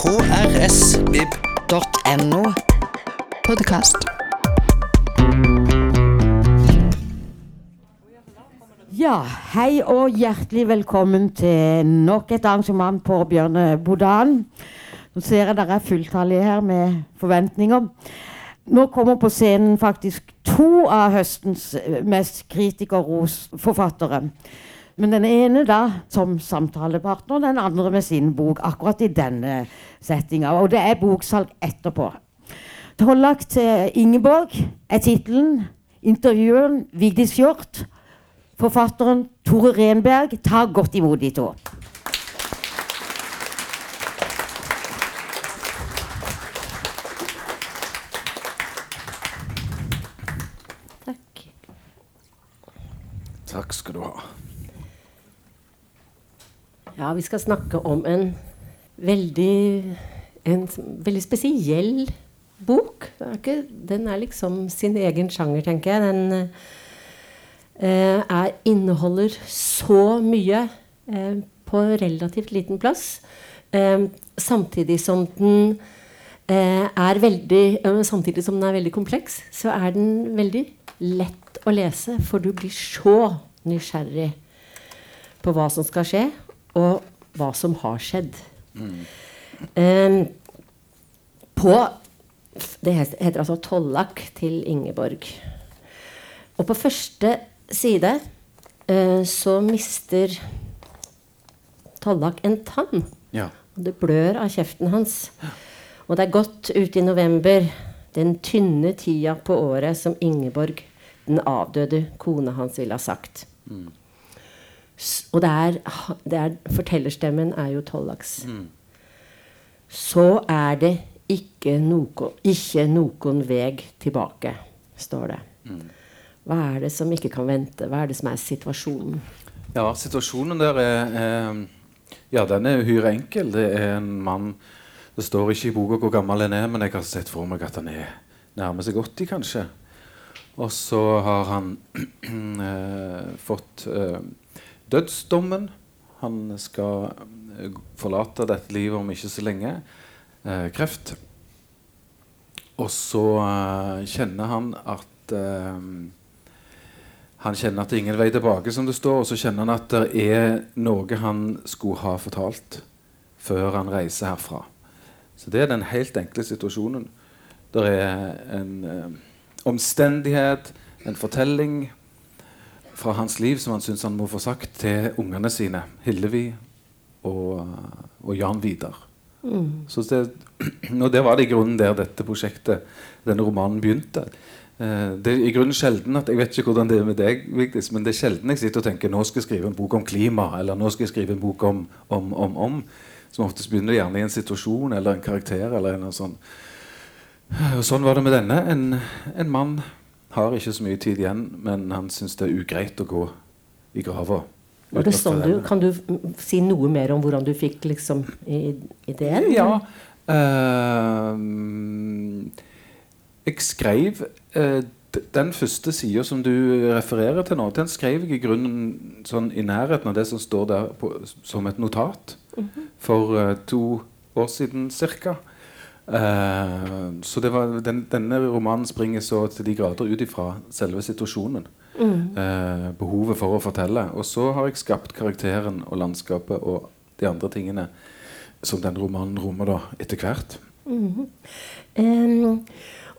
krsvib.no. Podkast. Ja, hei og hjertelig velkommen til nok et arrangement på Bjørnebodan. Nå ser jeg dere er fulltallige her med forventninger. Nå kommer på scenen faktisk to av høstens mest kritikerros-forfattere. Men den ene da som samtalepartner, den andre med sin bok. Akkurat i denne settinga. Og det er boksalg etterpå. Tollak til Ingeborg er tittelen. Intervjueren Vigdis Hjorth. Forfatteren Tore Renberg. Ta godt imot de to. Takk. Takk skal du ha. Ja, vi skal snakke om en veldig en veldig spesiell bok. Er ikke, den er liksom sin egen sjanger, tenker jeg. Den eh, er, inneholder så mye eh, på relativt liten plass. Eh, samtidig som den eh, er veldig eh, Samtidig som den er veldig kompleks, så er den veldig lett å lese. For du blir så nysgjerrig på hva som skal skje, og hva som har skjedd. Eh, på Det heter, altså 'Tollak til Ingeborg'. Og på første side uh, så mister Tollak en tann. Ja. Og det blør av kjeften hans. Og det er godt ute i november, den tynne tida på året som Ingeborg, den avdøde kone hans, ville ha sagt. S- Og det er, det er Fortellerstemmen er jo Tollaks. Så er det ikke, noko, ikke noen veg tilbake, står det. Hva er det som ikke kan vente? Hva er det som er situasjonen? ja, situasjonen der er eh, Ja, den er uhyre enkel. Det er en mann Det står ikke i boka hvor gammel han er, men jeg har sett for meg at han er nærmer seg 80, kanskje. Og så har han eh, fått eh, dødsdommen. Han skal eh, forlate dette livet om ikke så lenge. Eh, kreft. Og så eh, kjenner han at eh, Han kjenner at det er ingen vei tilbake, som det står, og så kjenner han at det er noe han skulle ha fortalt før han reiser herfra. Så det er den helt enkle situasjonen. Det er en eh, omstendighet, en fortelling fra hans liv som han syns han må få sagt til ungene sine, Hillevi og, og Jan Vidar. Så det, og det var det i grunnen der dette prosjektet, denne romanen, begynte. Eh, det er i grunnen sjelden at, Jeg vet ikke hvordan det er med deg, Vigdis, men det er sjelden jeg sitter og tenker nå skal jeg skrive en bok om klima, eller nå skal jeg skrive en bok om om, om, om. Som oftest begynner gjerne i en situasjon eller en karakter. eller en sånn. Og sånn var det med denne. En, en mann har ikke så mye tid igjen, men han syns det er ugreit å gå i grava. Sånn du, kan du si noe mer om hvordan du fikk liksom ideen? Ja. Uh, jeg skrev uh, Den første sida som du refererer til nå, den skrev jeg i grunnen sånn i nærheten av det som står der på, som et notat for uh, to år siden ca. så det var, den, denne romanen springer så til de grader ut ifra selve situasjonen. Eh, behovet for å fortelle. Og så har jeg skapt karakteren og landskapet og de andre tingene som den romanen rommer da, etter hvert. Em,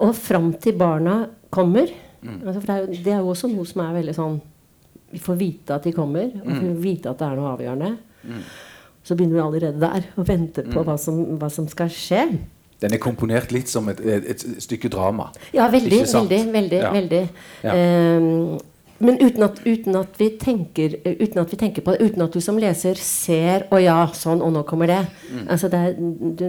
og fram til barna kommer Mm. altså, det, er jo, det er jo også noe som er veldig sånn Vi får vite at de kommer, og Mm. får vite at det er noe avgjørende. Så begynner vi allerede der og venter Mm. på hva som, hva som skal skje. Den er komponert litt som et, et, et stykke drama. Ja, veldig, veldig. veldig, Ja. veldig. Ja. Um, men uten at, uten, at vi tenker, uten at vi tenker på det, uten at du som leser ser 'Å ja, sånn, og nå kommer det'. Mm. Altså, det er,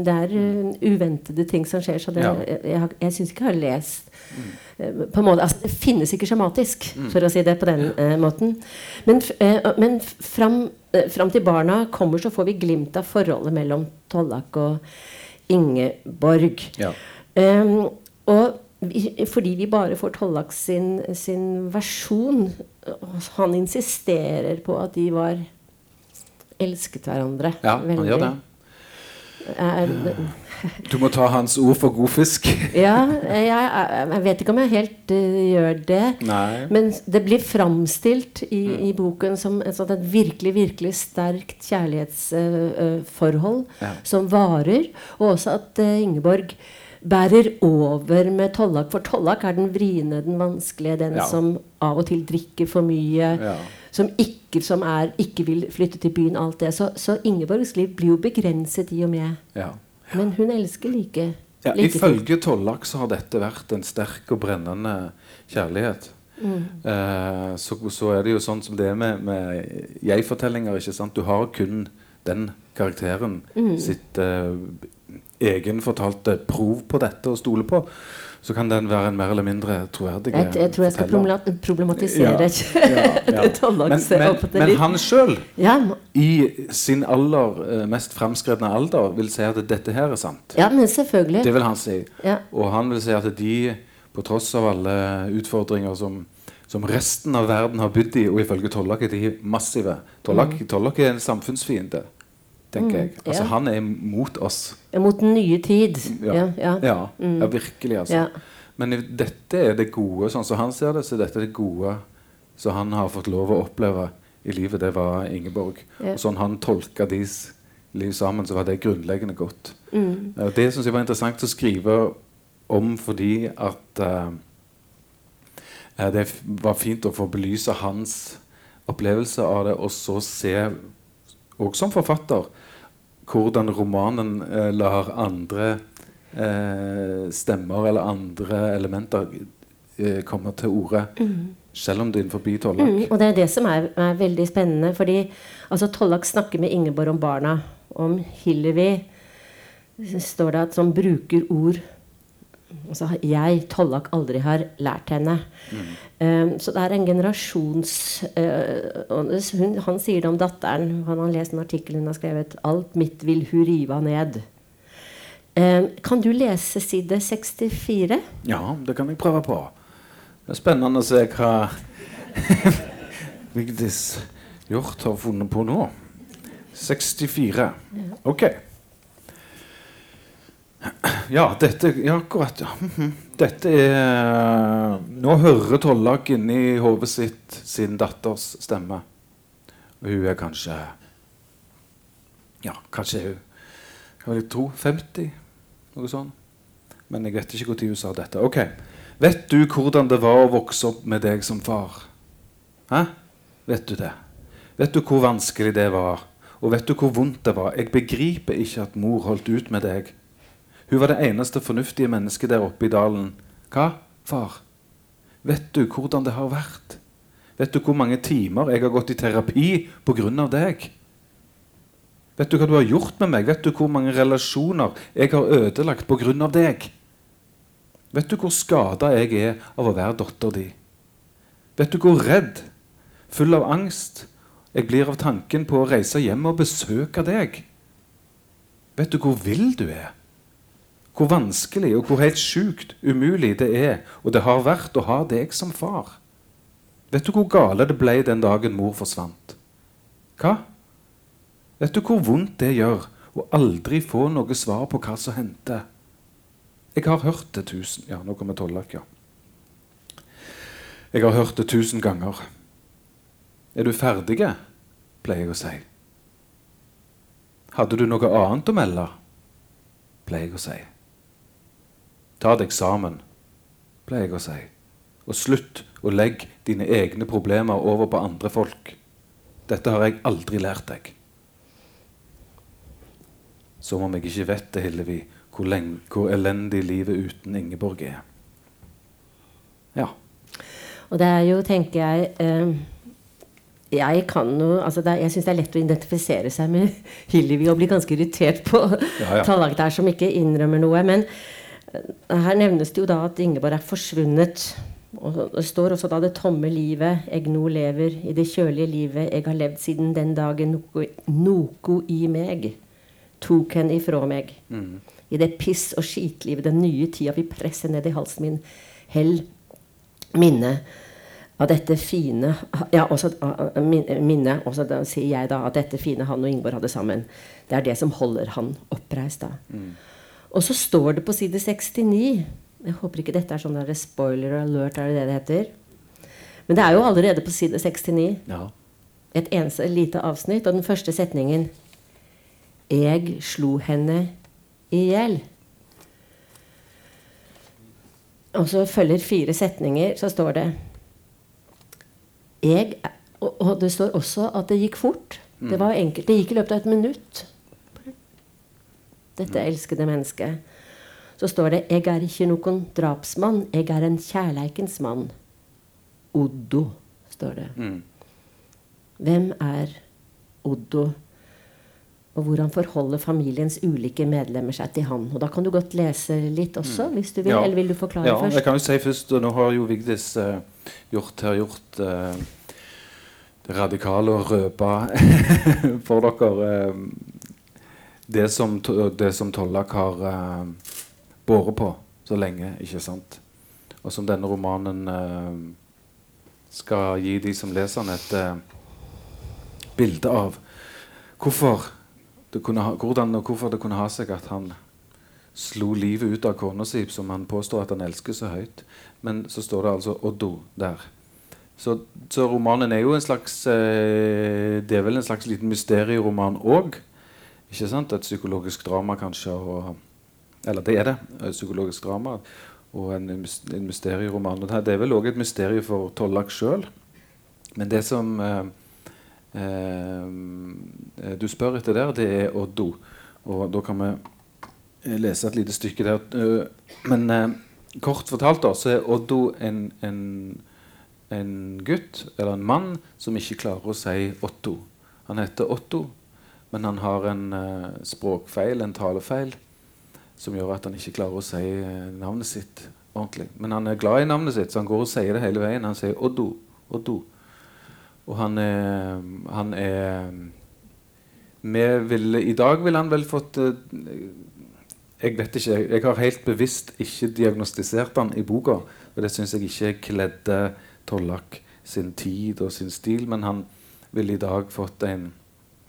det er uh, uventede ting som skjer. Så det, Ja. jeg, jeg, jeg syns ikke jeg har lest mm. på en måte, altså, Det finnes ikke skjematisk, Mm. for å si det på den uh, måten. Men, eh, men fram, eh, fram til barna kommer, så får vi glimt av forholdet mellom Tollak og Ingeborg. Ja. Um, og vi, fordi vi bare får Tollak sin, sin versjon Han insisterer på at de var elsket hverandre. Ja, han veldig. gjør det. Er, Du må ta hans ord for god fisk. ja, jeg, jeg vet ikke om jeg helt uh, gjør det. Nei. Men det blir framstilt i, i boken som et, sånt, et virkelig virkelig sterkt kjærlighetsforhold Ja. som varer. Og også at uh, Ingeborg bærer over med Tollak. For Tollak er den vriene, den vanskelige, den Ja. som av og til drikker for mye. Ja. Som, ikke, som er, ikke vil flytte til byen. alt det. Så, så Ingeborgs liv blir jo begrenset i og med. Ja. Men hun elsker like. Ja, like ifølge Tollak så har dette vært en sterk og brennende kjærlighet. Eh, så, så er det jo sånn som det er med, med jeg-fortellinger. ikke sant? Du har kun den karakteren sitt eh, egenfortalte prov på dette å stole på. Så kan den være en mer eller mindre troverdig Jeg, jeg tror jeg skal forteller. problematisere Ja, ja, ja. Men, men, men han sjøl, ja, i sin aller eh, mest fremskredne alder, vil si at dette her er sant. ja, men selvfølgelig. Det vil han si. Og han vil si at de, på tross av alle utfordringer som, som resten av verden har bodd i, og ifølge Tollak er de massive Tollak, Tollak er en samfunnsfiende, tenker jeg. Altså Mm. Han er mot oss. Mot den nye tid. Ja, Ja, ja. ja, ja virkelig, altså. Men dette er det gode, sånn som han ser det, så dette er det gode som han har fått lov å oppleve i livet. Det var Ingeborg. Og sånn han tolka deres liv sammen, så var det grunnleggende godt. Mm. Det syns jeg var interessant å skrive om fordi at eh, det var fint å få belyse hans opplevelse av det, og så se, òg som forfatter, hvordan romanen eh, lar andre eh, stemmer eller andre elementer eh, komme til orde, selv om det er innenfor Tollak. Mm, og det er det som er, er veldig spennende. Fordi altså, Tollak snakker med Ingeborg om barna. Om Hillevi står det at som bruker ord altså, jeg, Tollak, aldri har lært henne. Um, så det er en generasjons uh, hun, Han sier det om datteren. Han har lest en artikkel hun har skrevet. 'Alt mitt vil hun rive ned'. Um, kan du lese side 64? Ja, det kan jeg prøve på. Det er spennende å se hva Vigdis Hjorth har funnet på nå. 64. Ok. Ja, dette Ja, akkurat. Ja. Mhm. Dette er Nå hører Tollak inni hodet sitt sin datters stemme. Og hun er kanskje Ja, kanskje hun jeg tro? 50? Noe sånt. Men jeg vet ikke når hun sa dette. Ok. Vet du hvordan det var å vokse opp med deg som far? Hæ? Vet du det? Vet du hvor vanskelig det var? Og vet du hvor vondt det var? Jeg begriper ikke at mor holdt ut med deg. Hun var det eneste fornuftige mennesket der oppe i dalen. Hva, far? Vet du hvordan det har vært? Vet du hvor mange timer jeg har gått i terapi av deg? Vet du hva du har gjort med meg? Vet du hvor mange relasjoner jeg har ødelagt av deg? Vet du hvor skada jeg er av å være datter di? Vet du hvor redd, full av angst, jeg blir av tanken på å reise hjem og besøke deg? Vet du hvor vill du er? Hvor vanskelig og hvor helt sjukt umulig det er, og det har vært å ha deg som far? Vet du hvor gale det ble den dagen mor forsvant? Hva? Vet du hvor vondt det gjør å aldri få noe svar på hva som hendte? Jeg har hørt det tusen Ja, nå kommer Tollak, ja. Jeg har hørt det tusen ganger. Er du ferdige? pleier jeg å si. Hadde du noe annet å melde? pleier jeg å si. Ta deg sammen, pleier jeg å si. Og slutt å legge dine egne problemer over på andre folk. Dette har jeg aldri lært deg. Som om jeg ikke vet det, Hillevi, hvor, lenge, hvor elendig livet uten Ingeborg er. Ja. Og det er jo, tenker jeg eh, Jeg kan jo altså er, Jeg syns det er lett å identifisere seg med Hillevi og bli ganske irritert på Ja, ja. Tallak der som ikke innrømmer noe. Men her nevnes det jo da at Ingeborg er forsvunnet. Og det står også da det tomme livet jeg nå lever, i det kjølige livet jeg har levd siden den dagen noe, noko i meg tok henne ifrå meg. I det piss og skitlivet den nye tida vil presse ned i halsen min. Hell minne av dette fine Ja, også av- av minnet. Også da sier jeg da at dette fine han og Ingeborg hadde sammen, det er det som holder han oppreist. da. Og så står det på side 69 Jeg håper ikke dette er sånn der spoiler alert, er det det det heter? Men det er jo allerede på side 69 Ja. et eneste lite avsnitt, og den første setningen Jeg slo henne i hjel. Og så følger fire setninger, så står det Jeg Og, det står også at det gikk fort. Det var enkelt. Det gikk i løpet av et minutt. Dette elskede mennesket. Så står det 'Jeg er ikke noen drapsmann, jeg er en kjærleikens mann'. Oddo, står det. Mm. Hvem er Oddo? Og hvordan forholder familiens ulike medlemmer seg til han? Og Da kan du godt lese litt også, hvis du vil. Eller vil du forklare ja, først? Jeg kan jo si først, og nå har jo Vigdis uh, gjort, her gjort uh, det radikale og røpa for dere eh, det, som, som Tollak har uh, båret på så lenge, ikke sant? Og som denne romanen uh, skal gi de som leser den, et uh, bilde av. Hvorfor ha, hvordan og hvorfor det kunne ha seg at han slo livet ut av kona si, som han påstår at han elsker så høyt. Men så står det altså Oddo der. Så, så romanen er jo en slags Det er vel en slags liten mysterieroman òg. Ikke sant? Et psykologisk drama, kanskje. Og, eller det er det. Et psykologisk drama. Og en, en mysterieroman. Det er vel òg et mysterium for Tollak sjøl. Men det som eh, eh, du spør etter der, det er Oddo. Og da kan vi eh, lese et lite stykke der. Eh, Men eh, kort fortalt da, så er Oddo en, en, en gutt, eller en mann, som ikke klarer å si Otto. Han heter Otto, men han har en uh, språkfeil, en talefeil, som gjør at han ikke klarer å si eh, navnet sitt ordentlig. Men han er glad i navnet sitt, så han går og sier det hele veien. Han sier Oddo, Oddo. Og han er, han er vi ville, I dag ville han vel fått eh, Jeg vet ikke. Jeg har helt bevisst ikke diagnostisert han i boka. Og det syns jeg ikke kledde Tollak sin tid og sin stil. Men han ville i dag fått en,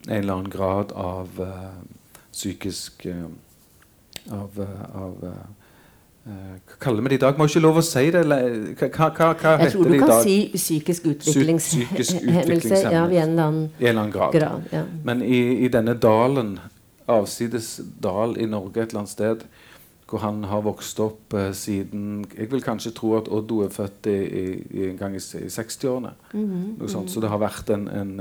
en eller annen grad av uh, psykisk uh, Av, eh, av Hva kaller vi det i dag? Må ikke lov å si det. Eller, hva, hva, hva, dag? Jeg tror du kan si psykisk utviklingshemmelse. Ja, i en eller annen en eller annen grad. grad. Ja. Men i, i denne dalen, avsides dal i Norge et eller annet sted, hvor han har vokst opp eh, siden Jeg vil kanskje tro at Oddo er født i, i, i en gang i, i 60-årene. Mhm, Noe sånt. Så det har vært en, en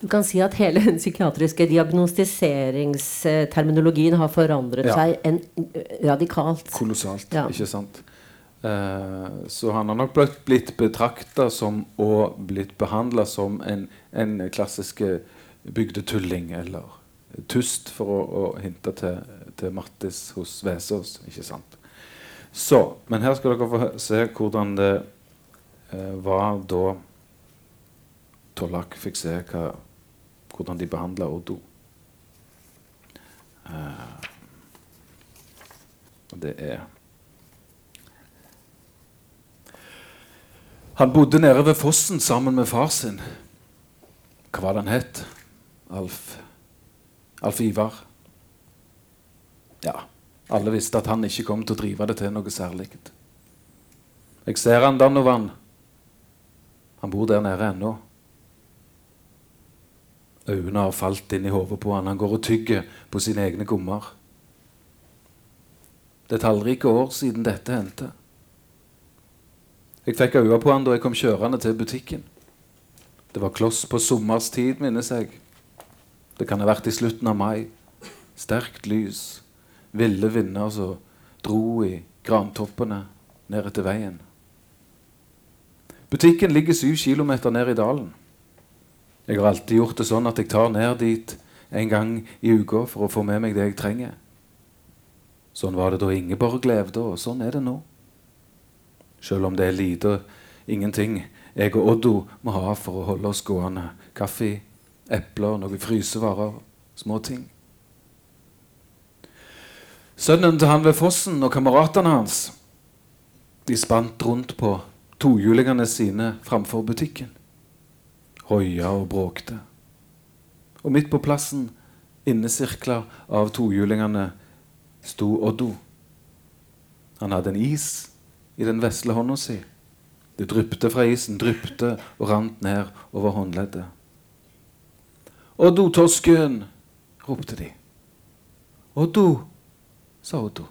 Du kan si at hele den psykiatriske diagnostiseringsterminologien har forandret Ja. seg en, radikalt. kolossalt. Ja. Ikke sant? Eh, så han har nok blitt, betrakta som og blitt behandla som en, en klassisk eh, bygdetulling eller tust, for å, å hinte til, til Mattis hos Vesaas. Ikke sant? Så, men her skal dere få se hvordan det eh, var da Tollak fikk se hva, hvordan de behandla Oddo. Uh, og det er Han bodde nede ved fossen sammen med far sin. Hva var det han het? Alf Alf Ivar. Ja, alle visste at han ikke kom til å drive det til noe særlig. Jeg ser han Danovan. Han bor der nede ennå. Øynene har falt inn i hodet på han. Han går og tygger på sine egne gommer. Det er tallrike år siden dette hendte. Jeg fikk øye på han da jeg kom kjørende til butikken. Det var kloss på sommerstid, minnes jeg. Det kan ha vært i slutten av mai. Sterkt lys. Ville vinder som dro i grantoppene ned etter veien. Butikken ligger syv kilometer ned i dalen. Jeg har alltid gjort det sånn at jeg tar ned dit en gang i uka for å få med meg det jeg trenger. Sånn var det da Ingeborg levde, og sånn er det nå. Selv om det er lite ingenting jeg og Oddo må ha for å holde oss gående. Kaffe, epler, noen frysevarer, små ting. Sønnen til han ved fossen og kameratene hans de spant rundt på tohjulingene sine framfor butikken. Hoia og bråkte. Og midt på plassen, innesirkla av tohjulingene, sto Oddo. Han hadde en is i den vesle hånda si. Det dryppte fra isen, dryppte og rant ned over håndleddet. Oddo, tosken! ropte de. Oddo, sa Oddo.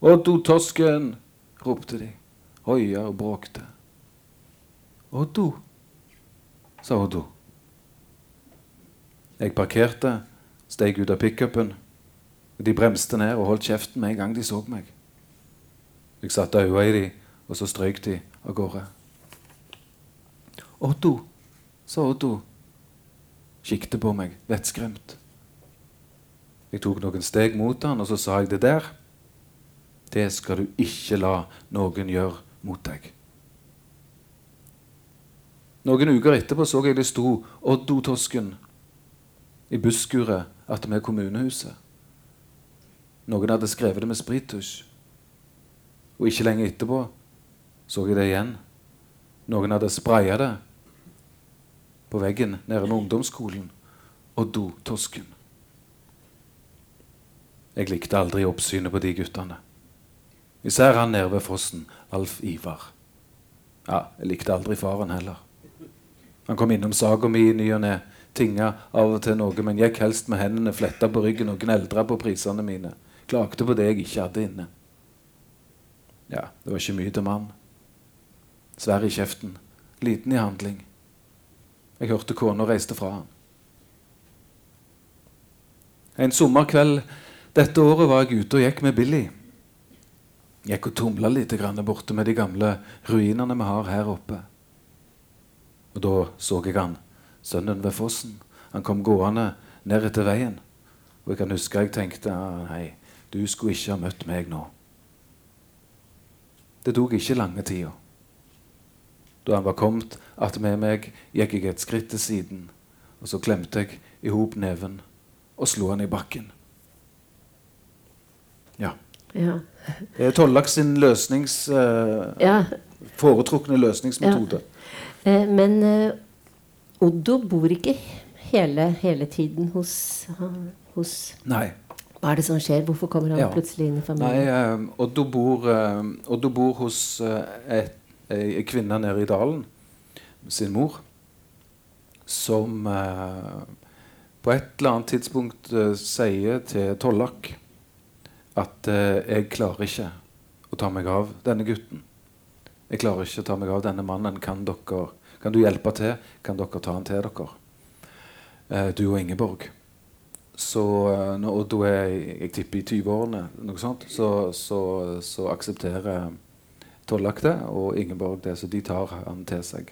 Oddo, tosken! ropte de. Hoia og bråkte. Oddo, sa Oddo. Jeg parkerte, steg ut av pickupen. De bremste ned og holdt kjeften med en gang de så meg. Jeg satte øynene i dem, og så strøyk de av gårde. Oddo, sa Oddo. Kikte på meg, vettskremt. Jeg tok noen steg mot han, og så sa jeg det der. Det skal du ikke la noen gjøre mot deg. Noen uker etterpå så jeg det sto Oddo-tosken i busskuret attmed kommunehuset. Noen hadde skrevet det med sprittusj. Og ikke lenge etterpå så jeg det igjen. Noen hadde spraya det på veggen nede ved ungdomsskolen. Oddo-tosken. Jeg likte aldri oppsynet på de guttene. Især han nede ved fossen, Alf Ivar. Ja, jeg likte aldri faren heller. Han kom innom saka mi i ny og ne, tinga av og til noe, men gikk helst med hendene fletta på ryggen og gneldra på prisene mine. Klagde på det jeg ikke hadde inne. Ja, det var ikke mye til mann. Svær i kjeften, liten i handling. Jeg hørte kona reiste fra han. En sommerkveld dette året var jeg ute og gikk med Billy. Gikk og tumla litt borte med de gamle ruinene vi har her oppe. Og da så jeg han, sønnen ved fossen. Han kom gående ned etter veien. Og jeg kan huske jeg tenkte nei, du skulle ikke ha møtt meg nå. Det tok ikke lange tida. Da han var kommet attmed meg, gikk jeg et skritt til siden, og så klemte jeg i hop neven og slo han i bakken. Ja. Ja. Det er Tollak sin løsnings, eh, ja. foretrukne løsningsmetode. Eh, men eh, Oddo bor ikke hele, hele tiden hos, hos Nei. Hva er det som skjer? Hvorfor kommer han Ja. plutselig inn i Nei, familien? eh, Oddo bor, eh, Oddo bor hos eh, ei kvinne nede i dalen, sin mor, som eh, på et eller annet tidspunkt eh, sier til Tollak at eh, 'jeg klarer ikke å ta meg av denne gutten'. 'Jeg klarer ikke å ta meg av denne mannen. Kan, dere, kan du hjelpe til? Kan dere ta han til dere?' Eh, du og Ingeborg. Så eh, når da er jeg, jeg tipper i 20-årene, noe sånt, så, så, så aksepterer Tollak det, og Ingeborg det, så de tar han til seg.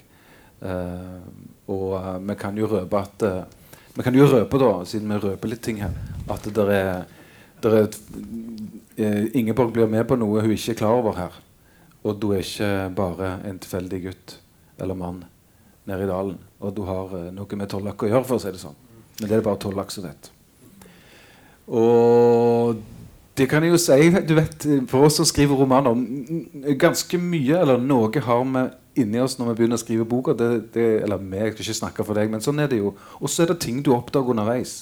Eh, og eh, vi kan jo røpe at eh, Vi kan jo røpe, da, siden vi røper litt ting her, at det er, der er Ingeborg blir med på noe hun ikke er klar over her. Oddo er ikke bare en tilfeldig gutt eller mann nede i dalen. Og du har eh, noe med Tollak å gjøre, for å si det sånn. Men det er bare Tollak som vet. Og det kan jeg jo si du vet, For oss som skriver romaner Ganske mye, eller noe, har vi inni oss når vi begynner å skrive boka. Det, det, eller vi, jeg skal ikke snakke for deg, men sånn er det jo. Og så er det ting du oppdager underveis.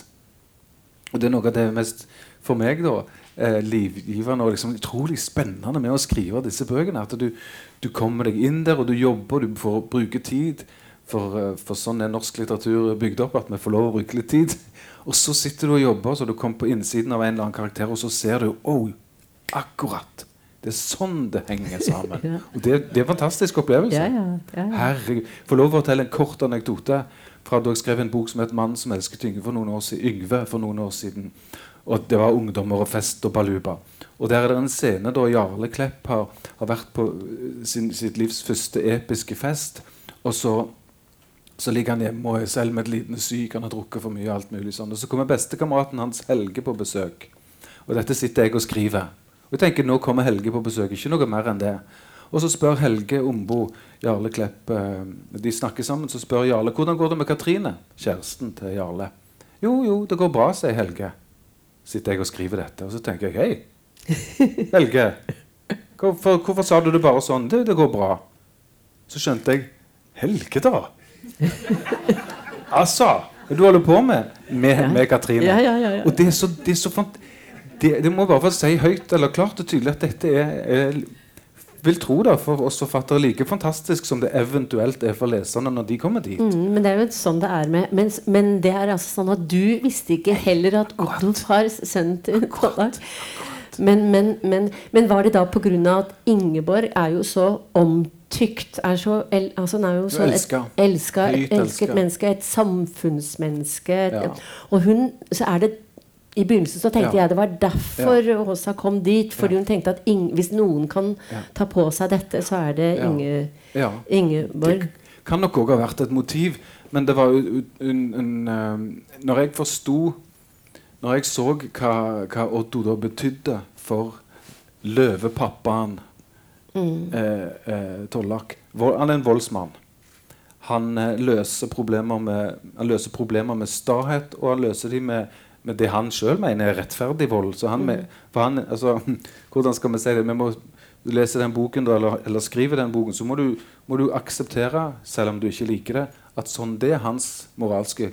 Og det er noe av det mest for meg da eh, livgivende og liksom utrolig spennende med å skrive disse bøkene. At du, du kommer deg inn der, og du jobber, du får bruke tid. For, eh, for sånn er norsk litteratur bygd opp, at vi får lov å bruke litt tid. Og så sitter du og jobber, så du kommer på innsiden av en eller annen karakter, og så ser du oh, akkurat. Det er sånn det henger sammen. Og det, det er en fantastisk opplevelse. Ja, ja, ja. Herregud. Får lov å fortelle en kort anekdote fra da jeg skrev en bok som het 'Mannen som elsket Yngve' for noen år siden. Yngve for noen år siden. Og det var ungdommer og fest og baluba. Og der er det en scene da Jarle Klepp har, har vært på øh, sin, sitt livs første episke fest. Og så, så ligger han hjemme og er selv med et lidende syk. Han har drukket for mye. og alt mulig sånn. Og så kommer bestekameraten hans Helge på besøk. Og dette sitter jeg og skriver. Og jeg tenker nå kommer Helge på besøk. Ikke noe mer enn det. Og så spør Helge Ombo Jarle Klepp eh, De snakker sammen. Så spør Jarle hvordan går det med Katrine, kjæresten til Jarle. Jo, jo, det går bra, sier Helge. Sitter jeg og skriver dette, og så tenker jeg hei, Helge. Hvorfor, hvorfor sa du det bare sånn? Det, det går bra. Så skjønte jeg Helge, da! altså! Du holder på med med, med Katrine. Ja, ja, ja, ja. Og det er så, det er så. Det, det må jeg bare få si høyt eller klart og tydelig at dette er, er vil tro da, for oss forfattere like fantastisk som det eventuelt er for leserne når de kommer dit. Mm, men det er jo sånn det er med Men, men det er altså sånn at du visste ikke heller at Otto har sendt til Men, men, men, men var det da pga. at Ingeborg er jo så omtykt er så, el, altså er jo så Elska. et, elska, et elsket menneske, et samfunnsmenneske. Ja. Og hun Så er det i begynnelsen så tenkte Ja. jeg det var derfor Åsa kom dit. Fordi hun tenkte at ing, hvis noen kan Ja. ta på seg dette, så er det Inge, Ja. Ingeborg. Det kan nok òg ha vært et motiv, men det var jo en, en, eh, Når jeg forsto Når jeg så hva, hva Otto da betydde for løvepappaen Mm. eh, eh, Tollak Han er en voldsmann. Han eh, løser med Han løser problemer med stahet, og han løser de med, med det han sjøl mener er rettferdig vold. Så han, med, for han, altså, hvordan skal vi si det? Vi må lese den boken da, eller, eller skrive den boken, så må du, må du akseptere, selv om du ikke liker det, at sånn det er hans moralske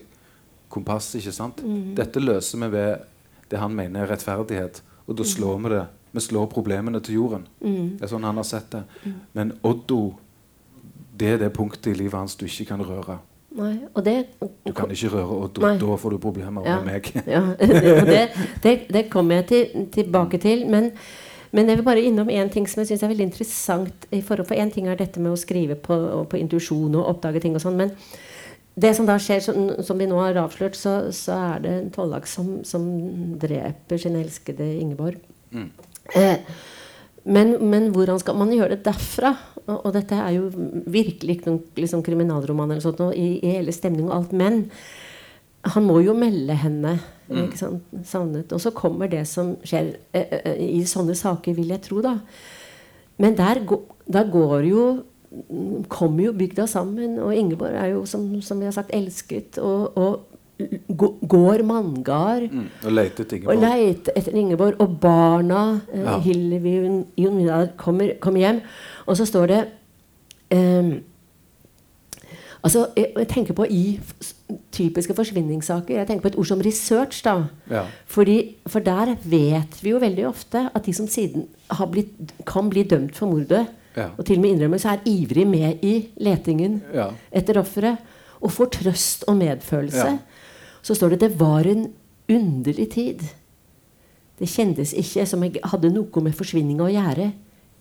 kompass. ikke sant? Dette løser vi ved det han mener er rettferdighet. Og da slår vi det. Vi slår problemene til jorden. Det er sånn han har sett det. Men Oddo, det er det punktet i livet hans du ikke kan røre. Nei, og det Du kan ikke røre og. Da får du problemer Ja. med meg. Ja, det, det, det kommer jeg til, tilbake til. Men, men jeg vil bare innom én ting som jeg syns er veldig interessant. I forhold, for én ting er dette med å skrive på, på intuisjon og oppdage ting og sånn. Men det som da skjer, som, som vi nå har avslørt, så, så er det en Tollak som, som dreper sin elskede Ingeborg. Mm. Eh, men, men hvordan skal man gjøre det derfra? Og, og dette er jo virkelig ikke noen liksom, kriminalroman eller sånt, noe, i, i hele stemning og alt. Men han må jo melde henne ikke sant, savnet. Og så kommer det som skjer eh, eh, i sånne saker, vil jeg tro. da. Men der, der går jo kommer jo bygda sammen, og Ingeborg er jo, som, som vi har sagt, elsket. Og, og går manngard Mm. Og leter etter og Ingeborg. etter Ingeborg. Og barna, eh, Ja. Hillevi Jon Vidar, kommer, kommer hjem. Og så står det eh, Altså, jeg, jeg tenker på i typiske forsvinningssaker Jeg tenker på et ord som research. da Ja. Fordi, For der vet vi jo veldig ofte at de som siden har blitt, kan bli dømt for mordet, Ja. og til og med innrømmer, så er ivrig med i letingen Ja. etter offeret. Og får trøst og medfølelse. Så står det det var en underlig tid. Det kjentes ikke som jeg hadde noe med forsvinninga å gjøre.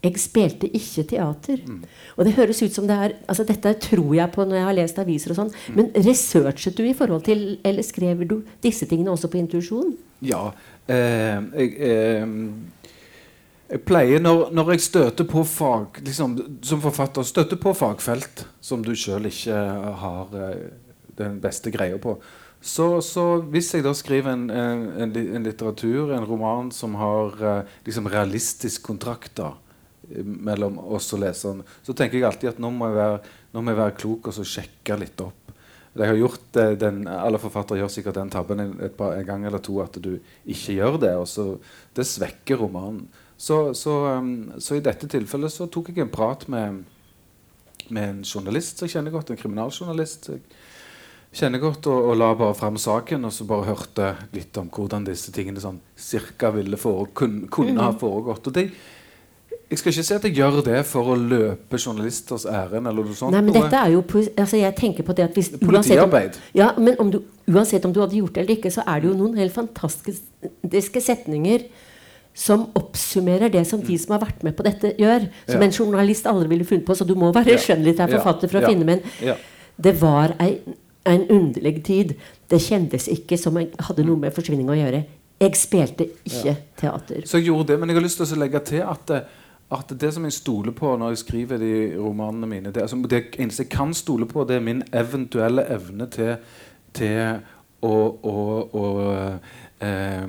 Jeg spilte ikke teater. Mm. Og det høres ut som det er altså Dette tror jeg på når jeg har lest aviser og sånn. Mm. Men researchet du i forhold til Eller skrev du disse tingene også på intuisjon? Ja. Eh, jeg, eh, jeg pleier, når, når jeg støter på fag liksom, Som forfatter støter på fagfelt som du sjøl ikke har eh, den beste greia på så, så hvis jeg da skriver en, en, en, litteratur, en roman, som har eh, liksom realistisk kontrakt da, mellom oss og leseren, så tenker jeg alltid at nå må jeg være, må jeg være klok og så sjekke litt opp. Jeg har gjort eh, den, Alle forfattere gjør sikkert den tabben en, par, en gang eller to at du ikke gjør det. og så Det svekker romanen. Så, så, um, så i dette tilfellet så tok jeg en prat med, med en journalist som jeg kjenner godt, en kriminaljournalist. Jeg kjenner godt og, og la bare fram saken, og så bare hørte litt om hvordan disse tingene sånn cirka ville fore, kun, kunne ha foregått. Og det, jeg skal ikke si at jeg gjør det for å løpe journalisters ærend. eller noe sånt. Nei, men dette er jo altså Jeg tenker på det at hvis Politiarbeid. om, ja, men om du, uansett om du hadde gjort det eller ikke, så er det jo noen helt fantastiske setninger som oppsummerer det som de som har vært med på dette, gjør. Som Ja. en journalist aldri ville funnet på. Så du må være Ja. skjønnlitterær forfatter for å Ja. finne. Men Ja. det var ei, en underlig tid. Det kjentes ikke som jeg hadde noe med forsvinning å gjøre. Jeg spilte ikke teater. Så jeg gjorde det, men jeg har lyst til å legge til at, eh, at det som jeg stoler på når jeg skriver de romanene mine Det, altså, det eneste jeg kan stole på, det er min eventuelle evne til, til å, å, å eh,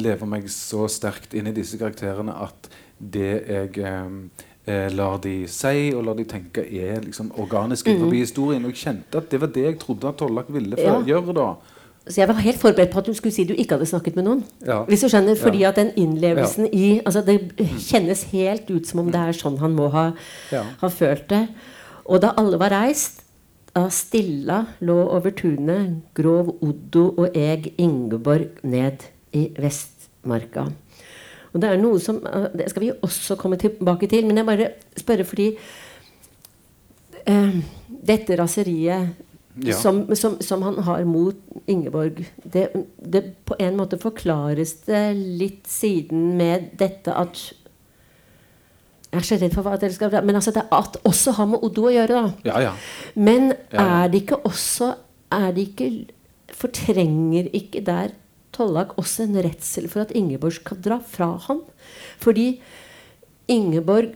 leve meg så sterkt inn i disse karakterene at det jeg eh, eh, lar de si og lar de tenke, er liksom organisk innenfor historien. Og jeg kjente at det var det jeg trodde at Tollak ville Ja. gjøre da. Så jeg var helt forberedt på at du skulle si du ikke hadde snakket med noen. Ja. Hvis du skjønner, Fordi Ja. at den innlevelsen i altså Det kjennes helt ut som om det er sånn han må ha, Ja. ha følt det. Og da alle var reist, da Stilla lå over tunet, grov Oddo og eg Ingeborg ned i Vestmarka. Og det er noe som eh, Det skal vi også komme tilbake til, men jeg bare spørre fordi eh, Dette raseriet Ja. som, som, som han har mot Ingeborg, det, det på en måte forklares det litt siden med dette at Jeg er så redd for hva dere skal Men altså det at også har med Oddo å gjøre, da. Ja, ja. Men er det ikke også er det ikke, Fortrenger ikke der Tollak også en redsel for at Ingeborg skal dra fra ham? Fordi Ingeborg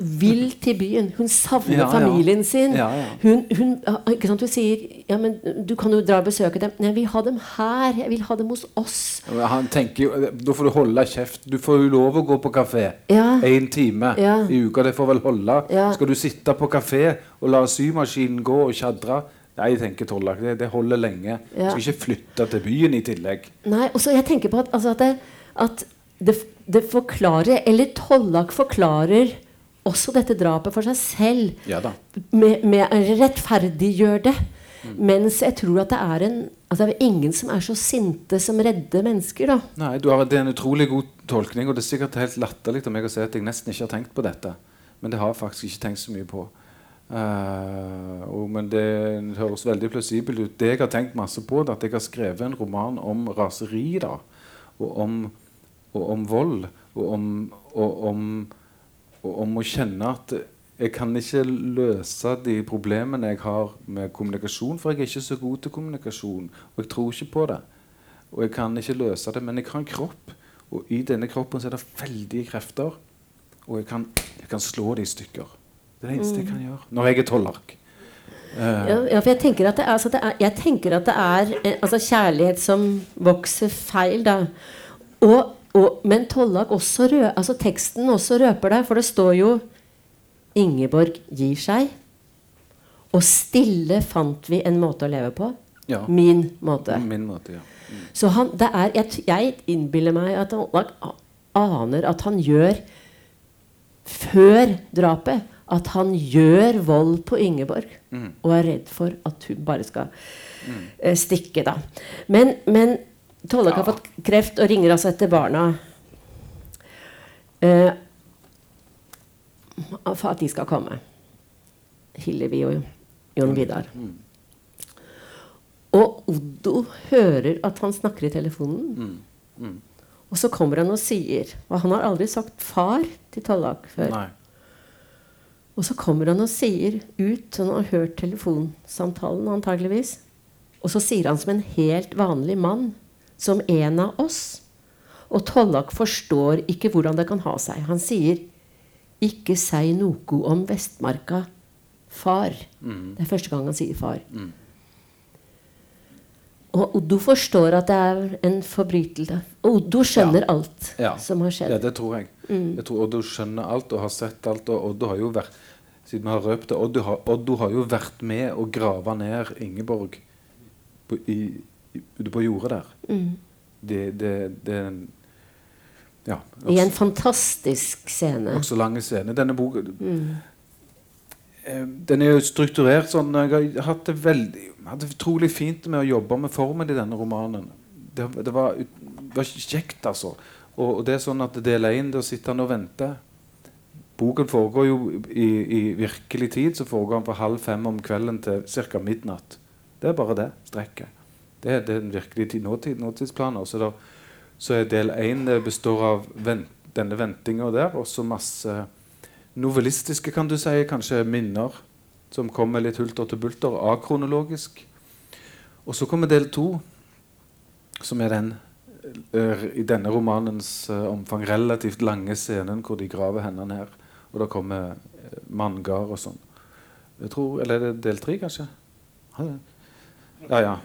vil til byen. Hun savner Ja, familien sin. Ja, ja. Hun, hun, hun sier ja, men du kan jo dra og besøke dem. Nei, jeg vil ha dem her. Jeg vil ha dem hos oss. Han tenker jo Da får du holde kjeft. Du får jo lov å gå på kafé én time i uka. Det får vel holde. Skal du sitte på kafé og la symaskinen gå og tjadre? Nei, tenker Tollak, det, det holder lenge. Ja. Skal ikke flytte til byen i tillegg. Nei, og så jeg tenker på at, altså at, det, at det, det forklarer Eller Tollak forklarer også dette drapet for seg selv. Ja. Med, med rettferdiggjøre det. Mens jeg tror at det er en altså Det er ingen som er så sinte som redde mennesker. da Nei, du har, Det er en utrolig god tolkning, og det er sikkert helt latterlig av meg å si at jeg nesten ikke har tenkt på dette. Men det har jeg faktisk ikke tenkt så mye på. Uh, og, men det høres veldig plausibelt ut. Det jeg har tenkt masse på, det er at jeg har skrevet en roman om raseri. da, Og om, og om vold. Og om, og, om, og om å kjenne at jeg kan ikke løse de problemene jeg har med kommunikasjon, for jeg er ikke så god til kommunikasjon. Og jeg tror ikke på det. Og jeg kan ikke løse det, men jeg har en kropp. Og i denne kroppen så er det veldige krefter. Og jeg kan, jeg kan slå det i stykker. Det er det eneste jeg kan gjøre. Når jeg er tollark. Uh, Ja, ja, for jeg tenker at det er, altså det er, jeg tenker at det er eh, altså kjærlighet som vokser feil, da. Og, og, men Tollak også rø, altså teksten også røper det, for det står jo Ingeborg gir seg. Og stille fant vi en måte å leve på. ja. Min måte. Min måte, ja. Så han, det er, jeg, jeg innbiller meg at Tollak aner at han gjør Før drapet at han gjør vold på Ingeborg. Mm. Og er redd for at hun bare skal eh, stikke, da. Men, men Tollak har fått kreft og ringer altså etter barna. Eh, for at de skal komme. Hillevi og Jon Vidar. Og Oddo hører at han snakker i telefonen. Og så kommer han og sier Og han har aldri sagt 'far' til Tollak før. Nei. Og så kommer han og sier ut, han har hørt telefonsamtalen antageligvis. Og så sier han som en helt vanlig mann, som en av oss. Og Tollak forstår ikke hvordan det kan ha seg. Han sier 'ikke si noe om Vestmarka, far'. Det er første gang han sier 'far'. Og Oddo forstår at det er en forbrytelse. Oddo skjønner alt Ja. som har skjedd. Ja, det tror jeg. Jeg tror Oddo skjønner alt og har sett alt. Og Oddo har jo vært siden vi har røpt det, Oddo har, Oddo har jo vært med å grave ned Ingeborg på, i, ute på jordet der. Mm. Det, det, det en Ja. I en fantastisk scene. Også lange scene. Denne boka Mm. eh, Den er jo strukturert sånn Jeg har hatt det veldig hadde utrolig fint med å jobbe med formen i denne romanen. Det, det var, var kjekt, altså. Og, og det er sånn at del én, da sitter han og venter. Boken foregår jo i, i virkelig tid, så foregår den fra halv fem om kvelden til ca. midnatt. Det er bare det strekket. Det er den virkelige tid, nåtid, nåtidsplaner. Så, der, så er del én består av vent, denne ventinga der, og så masse novellistiske, kan du si, kanskje minner som kommer litt hulter til bulter, akronologisk. Og så kommer del to, som er den eh, i denne romanens uh, omfang relativt lange scenen hvor de graver hendene her. Og da kommer uh, manngard og sånn. Jeg tror, Eller er det del tre, kanskje? Ja, ja.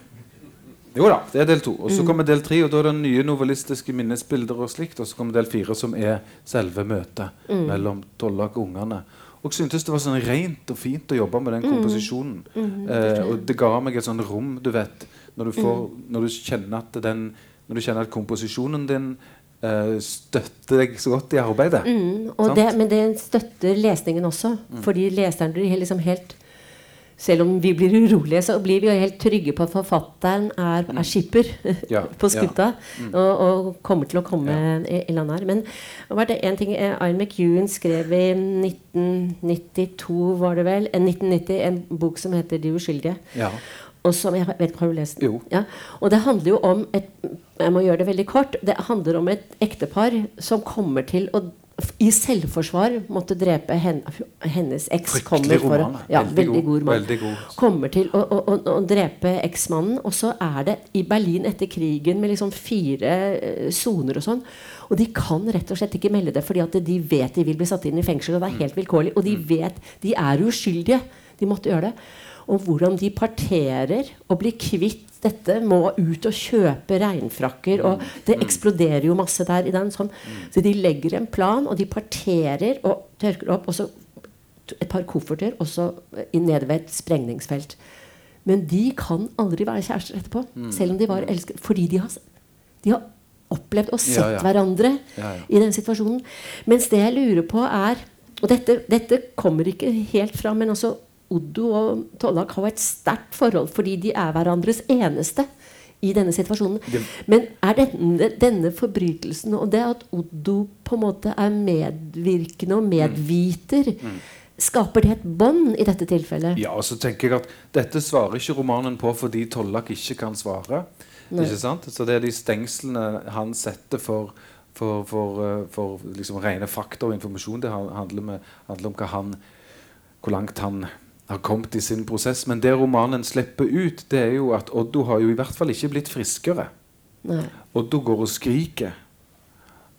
Jo da, det er del to. Og så kommer del tre, og da er det nye novellistiske minnesbilder. Og slikt, og så kommer del fire, som er selve møtet mellom Tollak og ungene. Og syntes det var sånn rent og fint å jobbe med den komposisjonen. eh, og det ga meg et sånn rom, du vet, når du, får, når du kjenner at den Når du kjenner at komposisjonen din eh, støtter deg så godt i arbeidet. Mm, det, men det støtter lesningen også. Fordi leseren blir liksom helt Selv om vi blir urolige, så blir vi jo helt trygge på at forfatteren er, er skipper Ja, på skuta. Og, og kommer til å komme Ja. i, land her. Men var det en ting eh, Ian McEwan skrev i 1992, var det vel? En 1990, en bok som heter 'De uskyldige'. Ja. Og som, jeg vet ikke, Har du lest den? Jo. Ja. Og det handler jo om et Jeg må gjøre det veldig kort. Det handler om et ektepar som kommer til å i selvforsvar måtte drepe henne, hennes eks. Fryktelig kommer for roman. Ja, Veldig veldig, god, veldig god. Kommer til å, å, å, å drepe eksmannen. Og så er det i Berlin etter krigen med liksom fire eh, soner og sånn. Og de kan rett og slett ikke melde det, fordi at de vet de vil bli satt inn i fengsel. Og det er helt vilkårlig. Og de vet de er uskyldige. De måtte gjøre det. Og hvordan de parterer og blir kvitt dette, må ut og kjøpe regnfrakker. Og det eksploderer jo masse der. i den sånn. Så de legger en plan, og de parterer og tørker opp. Og så et par kofferter og så i- nede ved et sprengningsfelt. Men de kan aldri være kjærester etterpå. Selv om de var elsket. Fordi de har, de har opplevd og sett Ja, ja. hverandre Ja, i den situasjonen. Mens det jeg lurer på, er Og dette, dette kommer ikke helt fram, men altså Oddo og Tollak har et sterkt forhold fordi de er hverandres eneste i denne situasjonen. Det- Men er denne, denne forbrytelsen og det at Oddo på en måte er medvirkende og medviter, skaper det et bånd i dette tilfellet? Ja, og så tenker jeg at Dette svarer ikke romanen på fordi Tollak ikke kan svare. Ikke sant? Så det er de stengslene han setter for, for, for, eh, for liksom rene fakta og informasjon. Det handler, med, handler om hva han, hvor langt han har kommet i sin prosess. Men det romanen slipper ut, det er jo at Oddo har jo i hvert fall ikke blitt friskere. Nei. Oddo går og skriker.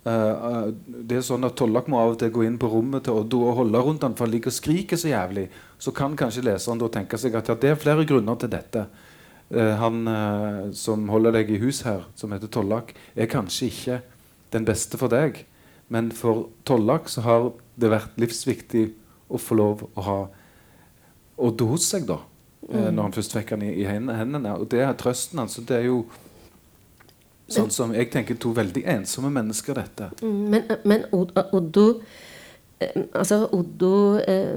Eh, det er sånn at Tollak må av og til gå inn på rommet til Oddo og holde rundt han, for han ligger og skriker så jævlig. Så kan kanskje leseren da tenke seg at ja, det er flere grunner til dette. Uh, han uh, som holder deg i hus her, som heter Tollak, er kanskje ikke den beste for deg. Men for Tollak så har det vært livsviktig å få lov å ha Oddo hos seg, da. Mm. Når han først fikk han i, i hendene. Og det er trøsten hans. Altså, det er jo Sånn som jeg tenker to veldig ensomme mennesker, dette. Mm, Men, men Oddo eh, Altså, Oddo eh,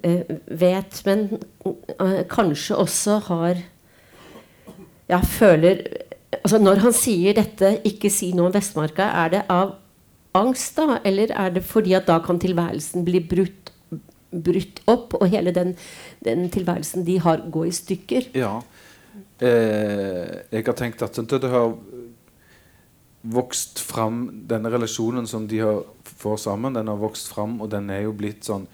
eh, vet, men eh, kanskje også har Ja, føler Altså, når han sier dette 'ikke si noe om Vestmarka', er det av angst, da? Eller er det fordi at da kan tilværelsen bli brutt, brutt opp, og hele den, den tilværelsen de har, går i stykker? Ja. Eh, jeg har tenkt at det, har vokst fram Denne relasjonen som de har, får sammen, den har vokst fram, og den er jo blitt sånn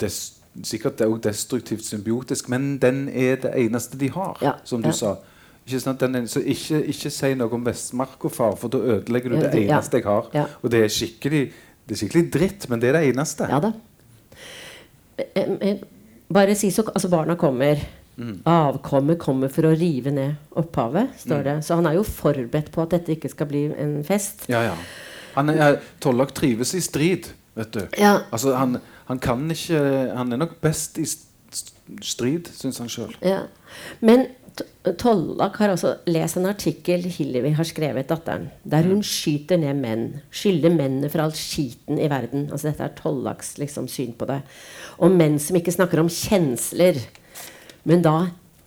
des, Sikkert det er også destruktivt symbiotisk, men den er det eneste de har, Ja, som du ja. sa. Ikke er, så ikke, ikke si noe om Vestmark og far, for da ødelegger du det eneste jeg har. Og det er skikkelig det er skikkelig dritt, men det er det eneste. Ja da. Eh, eh, Bare si så Altså, barna kommer. Mm. Avkommet kommer for å rive ned opphavet, står Mm. det. Så han er jo forberedt på at dette ikke skal bli en fest. Ja, ja. Han er, Tollak trives i strid, vet du. Ja. Altså, han, han kan ikke Han er nok best i strid, syns han sjøl. Ja. Men Tollak har også lest en artikkel Hillevi har skrevet, datteren, der hun skyter ned menn. Skylder mennene for all skiten i verden. Altså Dette er Tollaks liksom, syn på det. Og menn som ikke snakker om kjensler. Men da,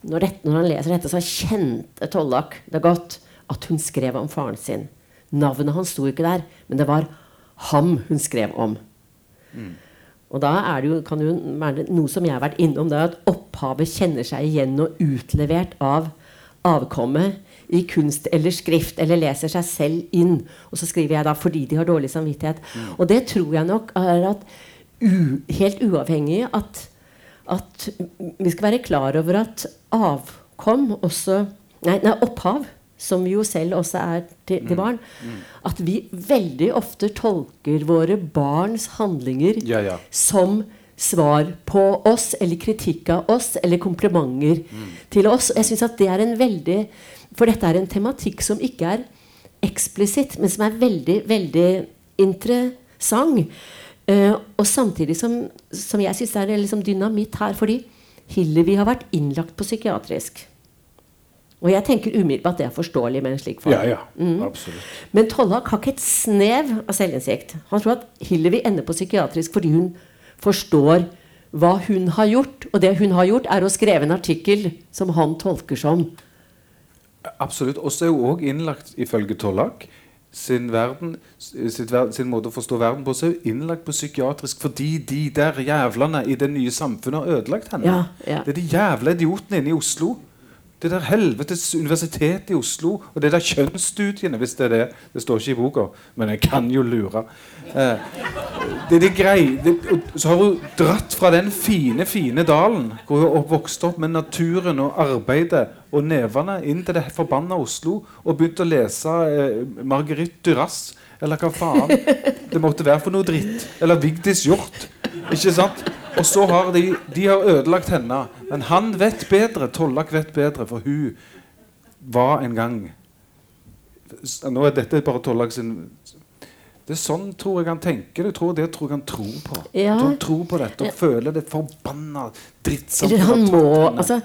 når, dette, når han leser dette, så kjente Tollak det godt at hun skrev om faren sin. Navnet hans sto ikke der, men det var ham hun skrev om. Og da er det jo, kan det jo være noe som jeg har vært innom, det er at opphavet kjenner seg igjen og utlevert av avkommet i kunst eller skrift, eller leser seg selv inn. Og så skriver jeg da 'fordi de har dårlig samvittighet'. Og det tror jeg nok er at helt uavhengig at, at vi skal være klar over at avkom også Nei, nei opphav, som jo selv også er til, til barn, at vi veldig ofte tolker våre barns handlinger Ja, ja. som svar på oss, eller kritikk av oss, eller komplimenter til oss. Jeg synes at det er en veldig For dette er en tematikk som ikke er eksplisitt, men som er veldig, veldig interessant. Uh, og samtidig som, som jeg syns det er liksom dynamitt her, fordi Hillevi har vært innlagt på psykiatrisk. Og jeg tenker umiddelbart at det er forståelig med en slik far. Ja, ja. Absolutt. Men Tollak har ikke et snev av selvinnsikt. Han tror at Hillevi ender på psykiatrisk fordi hun forstår hva hun har gjort. Og det hun har gjort, er å skrive en artikkel som han tolker som Absolutt. Og så er hun òg innlagt, ifølge Tollak, sin, verden, sitt, ver- sin måte å forstå verden på, så er hun innlagt på psykiatrisk fordi de der jævlene i det nye samfunnet har ødelagt henne. Ja, ja. Det er de jævla idiotene inne i Oslo. Det der helvetes universitetet i Oslo og det der kjønnsstudiene, hvis det er det. Det står ikke i boka, men jeg kan jo lure. Eh, det det grei, så har hun dratt fra den fine, fine dalen hvor hun har vokst opp med naturen og arbeidet og nevene inn til det forbanna Oslo og begynt å lese eh, Marguerite Duras eller hva faen det måtte være for noe dritt. Eller Vigdis Hjorth. Ikke sant? Og så har de, de har ødelagt henne. Men han vet bedre. Tollak vet bedre, for hun var en gang Nå er dette bare Tollak sin Det er sånn tror jeg han tenker. Jeg tror det tror jeg han tror på. Ja. Han tror på dette og føler det forbanna drittsamfunnet. Han må altså,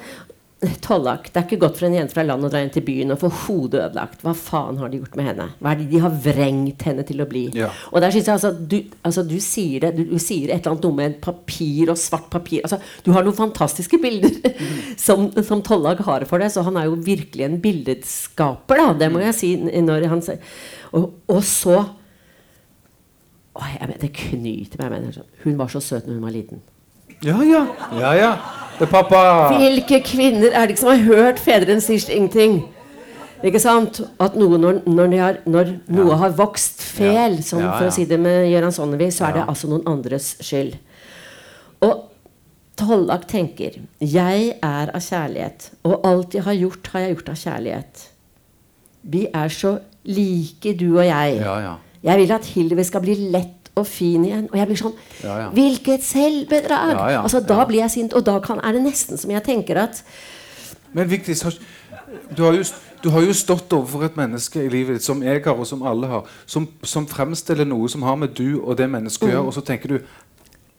Tollak, Det er ikke godt for en jente fra landet å dra inn til byen og få hodet ødelagt. Hva faen har de gjort med henne? Hva er det de har vrengt henne til å bli? Ja. Og der synes jeg altså, du, altså, du sier det Du, du sier et eller annet noe med papir og svart papir. Altså, du har noen fantastiske bilder som, som Tollak har for deg. Så han er jo virkelig en billedskaper, da. Det må jeg si. Når han, og, og så å, jeg, Det knyter meg. Mener, hun var så søt når hun var liten. Ja, ja. ja, ja. Hvilke kvinner er det ikke som har hørt fedrene sier ingenting? Ikke sant? At noe, når, når, har, når noe har vokst fel, Ja. som Ja, for å si det med Gøran Sonnevi, så er det altså noen andres skyld. Og Tollak tenker Jeg er av kjærlighet, og alt jeg har gjort, har jeg gjort av kjærlighet. Vi er så like, du og jeg. Ja, ja. Jeg vil at Hilvi skal bli lett og fin igjen. Og jeg blir sånn Ja, ja. Hvilket selvbedrag! Ja, ja, altså, da ja. blir jeg sint, og da kan, er det nesten som jeg tenker at Men viktig, har- du har, jo, du har jo stått overfor et menneske i livet ditt, som jeg har, og som alle har, som, som fremstiller noe som har med du og det mennesket å gjøre, og så tenker du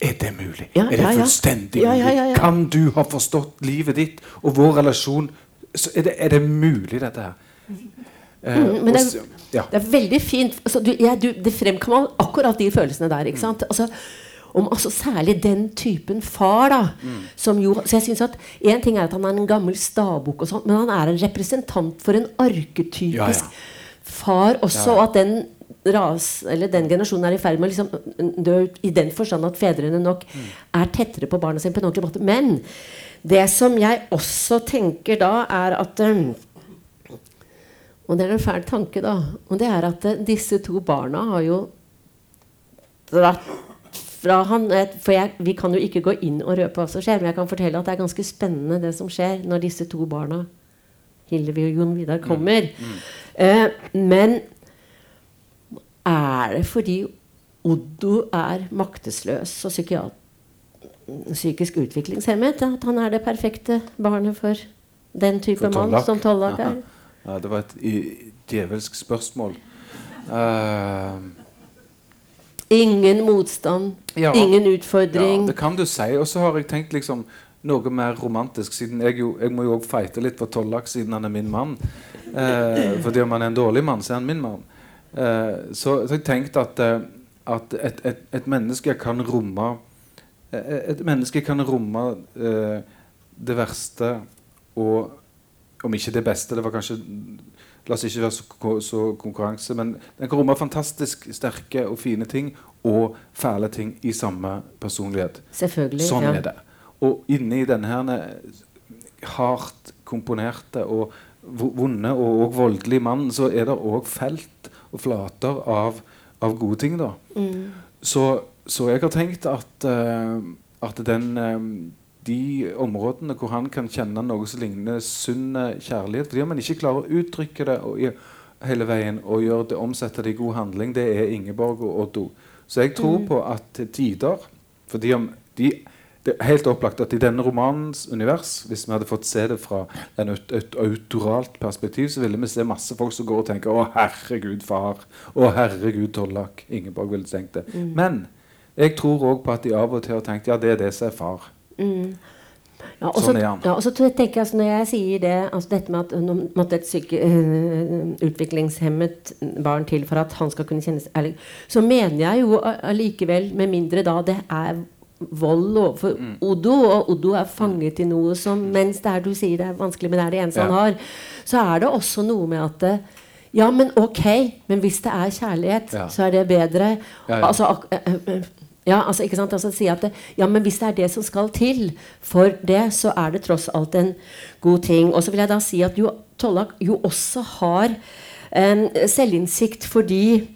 Er det mulig? Mm. Ja, er det fullstendig Ja, ja, mulig? ja, ja. Kan du ha forstått livet ditt og vår relasjon? Så er, det, er det mulig, dette her? Eh, Mm, men det, er, ja. det er veldig fint. Altså, du, ja, du, det fremkommer akkurat de følelsene der. ikke sant? Altså, om altså, Særlig den typen far. da, som jo, så jeg synes at En ting er at han er en gammel stabukk, og sånt, men han er en representant for en arketypisk Ja, ja. far også. Ja. Og at den ras, eller den generasjonen er i ferd med å liksom, dø i den forstand at fedrene nok Mm. er tettere på barna sine på en ordentlig måte. Men det som jeg også tenker da, er at um, og det er en fæl tanke, da. Og det er at eh, disse to barna har jo dratt fra han eh, For jeg, vi kan jo ikke gå inn og røpe hva som skjer, men jeg kan fortelle at det er ganske spennende det som skjer når disse to barna, Hillevi og Jon Vidar, kommer. Eh, men er det fordi Oddo er maktesløs og psykiat psykisk utviklingshemmet at han er det perfekte barnet for den type mann som Tollak er? Ja, det var et djevelsk spørsmål. Uh, Ingen motstand, Ja. ingen Ja, det kan du si. Og så har jeg tenkt liksom noe mer romantisk, siden jeg, jo, jeg må jo òg fighte litt for Tollak siden han er min mann. Eh, fordi om han er en dårlig mann, så er han min mann. Eh, så, så jeg tenkte at, eh, at et, et, et menneske kan romme eh, Et menneske kan romme eh, det verste og om ikke det beste, det var kanskje La oss ikke være så, så konkurranse, men den kan romme fantastisk sterke og fine ting og fæle ting i samme personlighet. Selvfølgelig. Sånn ja. er det. Og inni denne her hardt komponerte og vonde og, og voldelige mannen, så er det òg felt og flater av, av gode ting. da. Mm. Så, så jeg har tenkt at, uh, at den eh, de områdene hvor han kan kjenne noe som ligner sunn eh, kjærlighet Fordi om han ikke klarer å uttrykke det og, hele veien og gjøre det, omsette det i god handling, det er Ingeborg og Oddo. Så jeg tror på at tider fordi om de, Det er helt opplagt at i denne romanens univers, hvis vi hadde fått se det fra en aut- et autoralt perspektiv, så ville vi se masse folk som går og tenker 'Å, herregud, far'. 'Å, herregud, Tollak'. Ingeborg ville tenkt det. Men Jeg tror òg på at de av og til har tenkt ja, det er det som er far. Ja, og så- Sånn er han. Ja, og så tenker jeg altså, Når jeg sier det, altså dette med at nå måtte et syke, øh, utviklingshemmet barn til for at han skal kunne kjennes ærlig, så mener jeg jo a- allikevel, med mindre da det er vold overfor Mm. Oddo, og Oddo er fanget i noe som Mens det er du sier det er vanskelig, men det er det eneste Ja. han har, så er det også noe med at det, ja, men ok, men hvis det er kjærlighet, Ja. så er det bedre. Ja, ja. Altså, øh, øh, ja, altså, ikke sant? Altså, si at det, ja, men hvis det er det som skal til for det, så er det tross alt en god ting. Og så vil jeg da si at jo, Tollak jo også har em, selvinnsikt fordi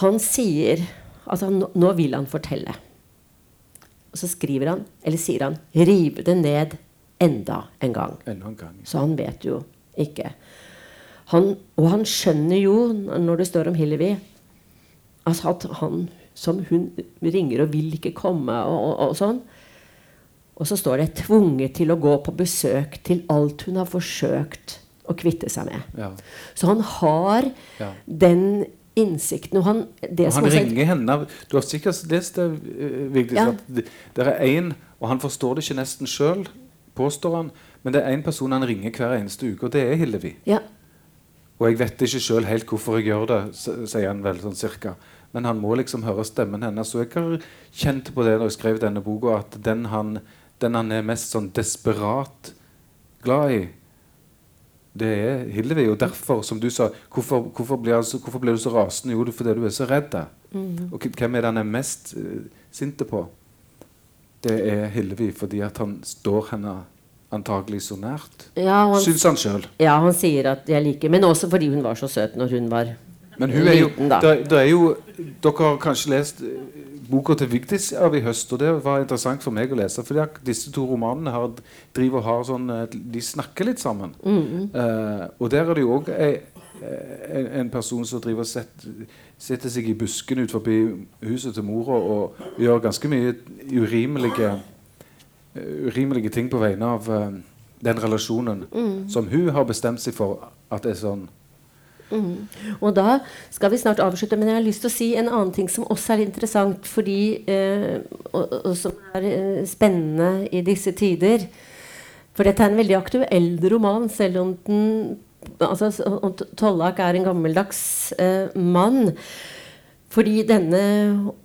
han sier at nå, nå vil han fortelle. Og så skriver han, eller sier han, 'rive det ned enda en gang'. Enda en gang. Så han vet jo ikke. Han, og han skjønner jo, når det står om Hillevi, altså at han som hun ringer og vil ikke komme, og, og, og sånn. Og så står det 'tvunget til å gå på besøk til alt hun har forsøkt å kvitte seg med'. Ja. Så han har Ja. den innsikten. Og han, det Og han også er- ringer henne Du har sikkert lest det, Vigdis. Ja. At det er én, og han forstår det ikke nesten sjøl, påstår han, men det er én person han ringer hver eneste uke, og det er Hillevi. ja, Og jeg vet ikke sjøl helt hvorfor jeg gjør det, sier han vel sånn cirka. Men han må liksom høre stemmen hennes. Så jeg har kjent på det når jeg skrev denne boka, at den han, den han er mest sånn desperat glad i, det er Hillevi. Og derfor, som du sa, hvorfor, hvorfor, blir, altså, hvorfor blir du så rasende? Jo, det fordi du er så redd. Og hvem er det han er mest uh, sinte på? Det er Hillevi, fordi at han står henne antagelig så nært. ja, han, Syns han sjøl. ja, han sier at 'jeg liker', men også fordi hun var så søt når hun var Men hun er jo, det, det er jo Dere har kanskje lest eh, boka til Vigdis av i høst, og det var interessant for meg å lese. For disse to romanene har, driver og har sånn eh, De snakker litt sammen. Eh, og der er det jo òg en, en person som driver og setter, seg i busken ut forbi huset til mora og gjør ganske mye urimelige urimelige ting på vegne av uh, den relasjonen som hun har bestemt seg for at er sånn. Og da skal vi snart avslutte, men jeg har lyst til å si en annen ting som også er interessant, fordi, eh, og, og som er eh, spennende i disse tider. For dette er en veldig aktuell roman, selv om den altså, Tollak er en gammeldags eh, mann. Fordi denne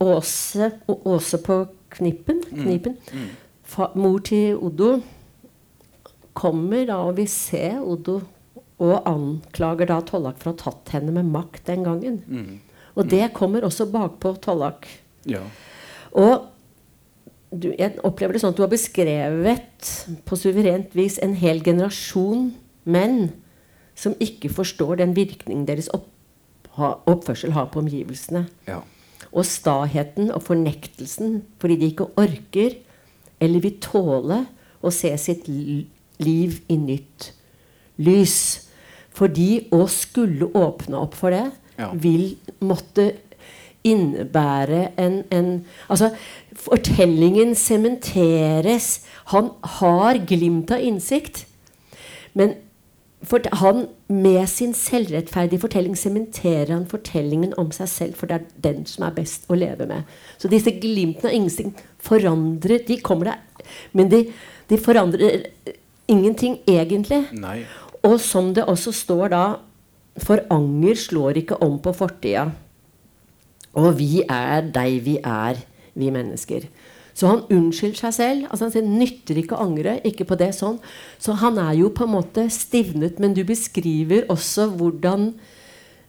Åse, Åse på Knippen, knipen fa, mor til Oddo, kommer da og vil se Oddo og anklager da Tollak for å ha tatt henne med makt den gangen. Og det kommer også bakpå Tollak. Ja. Og du, jeg opplever det sånn at du har beskrevet på suverent vis en hel generasjon menn som ikke forstår den virkning deres opp, ha, oppførsel har på omgivelsene. ja. Og staheten og fornektelsen fordi de ikke orker eller vil tåle å se sitt liv i nytt lys. Fordi å skulle åpne opp for det Ja. vil måtte innebære en, en Altså, fortellingen sementeres. Han har glimt av innsikt. Men for han med sin selvrettferdige fortelling sementerer han fortellingen om seg selv, for det er den som er best å leve med. Så disse glimtene av innsikt forandrer De kommer der, men de, de forandrer ingenting egentlig. Nei. Og som det også står da For anger slår ikke om på fortida. Og vi er deg vi er, vi mennesker. Så han unnskylder seg selv. altså Han sier nytter ikke å angre. ikke på det sånn. Så han er jo på en måte stivnet. Men du beskriver også hvordan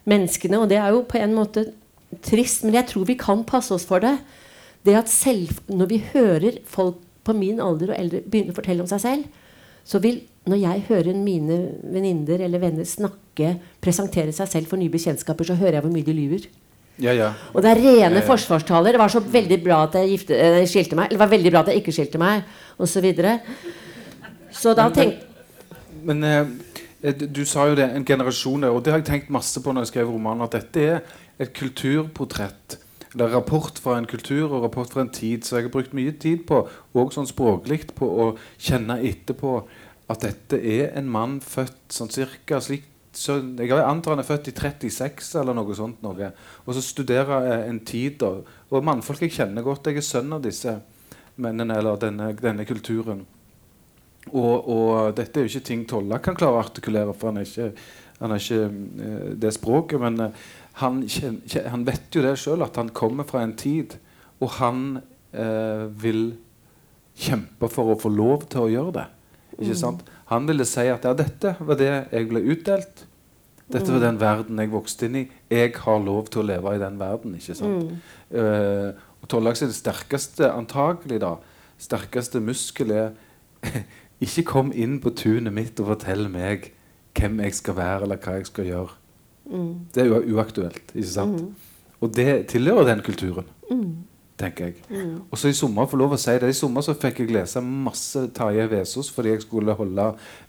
menneskene Og det er jo på en måte trist, men jeg tror vi kan passe oss for det. Det at selv, Når vi hører folk på min alder og eldre begynne å fortelle om seg selv, så vil når jeg hører mine venninner eller venner snakke, presentere seg selv for nye bekjentskaper, så hører jeg hvor mye de lyver. Ja, ja. Og det er rene Ja, forsvarstaler. Det var så veldig bra at jeg gifte, eh, skilte meg. Eller det var veldig bra at jeg ikke skilte meg, osv. Så, videre. så da tenkte Men eh, du, du sa jo det, en generasjon og det har jeg tenkt masse på når jeg skrev romanen, at dette er et kulturportrett. Eller rapport fra en kultur og rapport fra en tid. Så jeg har brukt mye tid på, og sånn språklig, på å kjenne etterpå at dette er en mann født sånn cirka slik så Jeg antar han er født i 36 eller noe sånt. Noe. Og så studerer jeg en tid. Da. Og mannfolk jeg kjenner godt. Jeg er sønn av disse mennene eller denne, denne kulturen. Og, og, dette er jo ikke ting Tolla kan klare å artikulere, for han er ikke, han er ikke uh, det språket. Men uh, han, han, vet jo det sjøl, at han kommer fra en tid, og han uh, vil kjempe for å få lov til å gjøre det. Ikke mm. sant? Han ville si at ja, dette var det jeg ble utdelt. Dette var mm. den verden jeg vokste inn i. Jeg har lov til å leve i den verden. ikke sant? Mm. og Tollak sin sterkeste antagelig da, sterkeste muskel er Ikke kom inn på tunet mitt og fortell meg hvem jeg skal være, eller hva jeg skal gjøre. Mm. Det er uaktuelt. ikke sant? Mm. Og det tilhører den kulturen. Tenker jeg. Mm. Og så i sommer for lov å si det, i sommer så fikk jeg lese masse Tarjei Vesaas fordi jeg skulle holde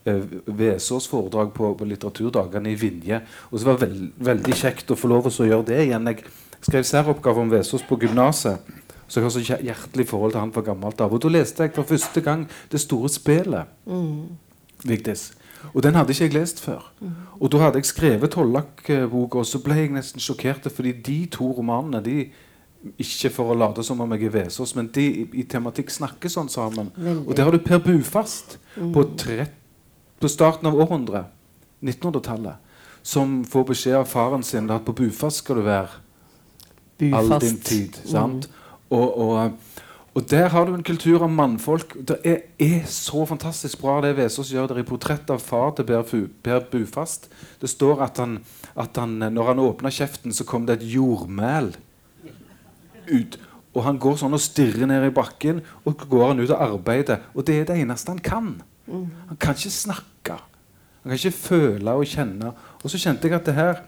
eh, Vesaas-foredrag på, på, litteraturdagene i Vinje. Og så var det veld, veldig kjekt å få lov å gjøre det igjen. Jeg skrev særoppgave om Vesaas på gymnaset. Så jeg har så hjertelig forhold til han fra gammelt av. Og da leste jeg for første gang Det store spelet. Mm. Vigdis. Og den hadde ikke jeg lest før. Mm. Og da hadde jeg skrevet Tollak-boka, og så ble jeg nesten sjokkert, fordi de to romanene de ikke for å late som om jeg er Vesaas, men de i, tematikk snakker sånn sammen. Veldig. Og der har du Per Bufast mm. på, på, starten av århundret, 1900-tallet, som får beskjed av faren sin at på Bufast skal du være Bufast. all din tid. sant? Mm. Og, og, og, der har du en kultur av mannfolk. Det er, er så fantastisk bra det Vesaas gjør der i portrettet av far til Per, per Bufast. Det står at han, at han når han åpna kjeften, så kom det et jordmæl ut. Og han går sånn og stirrer ned i bakken, og går han ut og arbeider. Og det er det eneste han kan. Han kan ikke snakke. Han kan ikke føle og kjenne. Og så kjente jeg at det her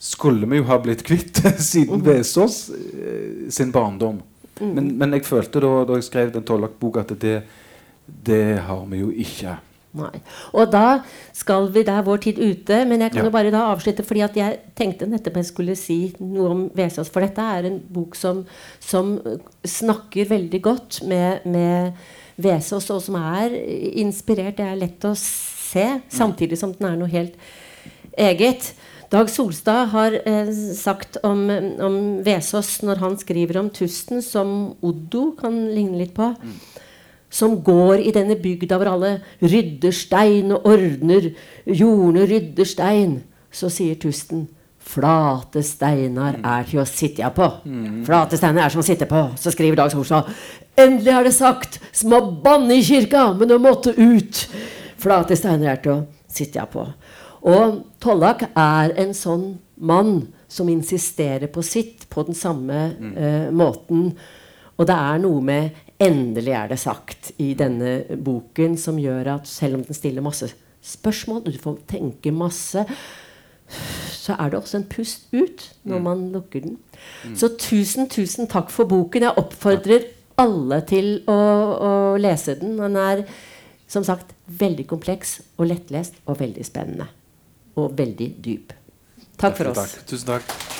skulle vi jo ha blitt kvitt siden mhm. Vesaas eh, sin barndom. Mhm. Men, men, jeg følte da, da jeg skrev den Tollak-boka, at det, det, har vi jo ikke. Nei. Og da skal vi, Det er vår tid ute, men jeg kan ja. jo bare da avslutte. fordi at jeg tenkte nettopp jeg skulle si noe om Vesaas. For dette er en bok som, som snakker veldig godt med, med Vesaas, og som er inspirert. Det er lett å se, mm. samtidig som den er noe helt eget. Dag Solstad har eh, sagt om, om Vesaas når han skriver om Tusten, som Oddo kan ligne litt på, mm. Som går i denne bygda hvor alle rydder stein og ordner jordene rydder stein, så sier Tusten Flate steiner mm. er til å sitte på. Mm. Flate steiner er som å sitte på. Så skriver Dag Solstad. Endelig er det sagt! Som å banne i kirka, men å måtte ut. Flate steiner er til å sitte på. Og Tollak er en sånn mann som insisterer på sitt på den samme mm. uh, måten. Og det er noe med 'endelig er det sagt' i denne boken som gjør at selv om den stiller masse spørsmål, du får tenke masse, så er det også en pust ut når mm. man lukker den. Mm. Så tusen, tusen takk for boken. Jeg oppfordrer alle til å, å lese den. Den er som sagt veldig kompleks og lettlest og veldig spennende og veldig dyp. Takk for oss. Takk. Tusen takk.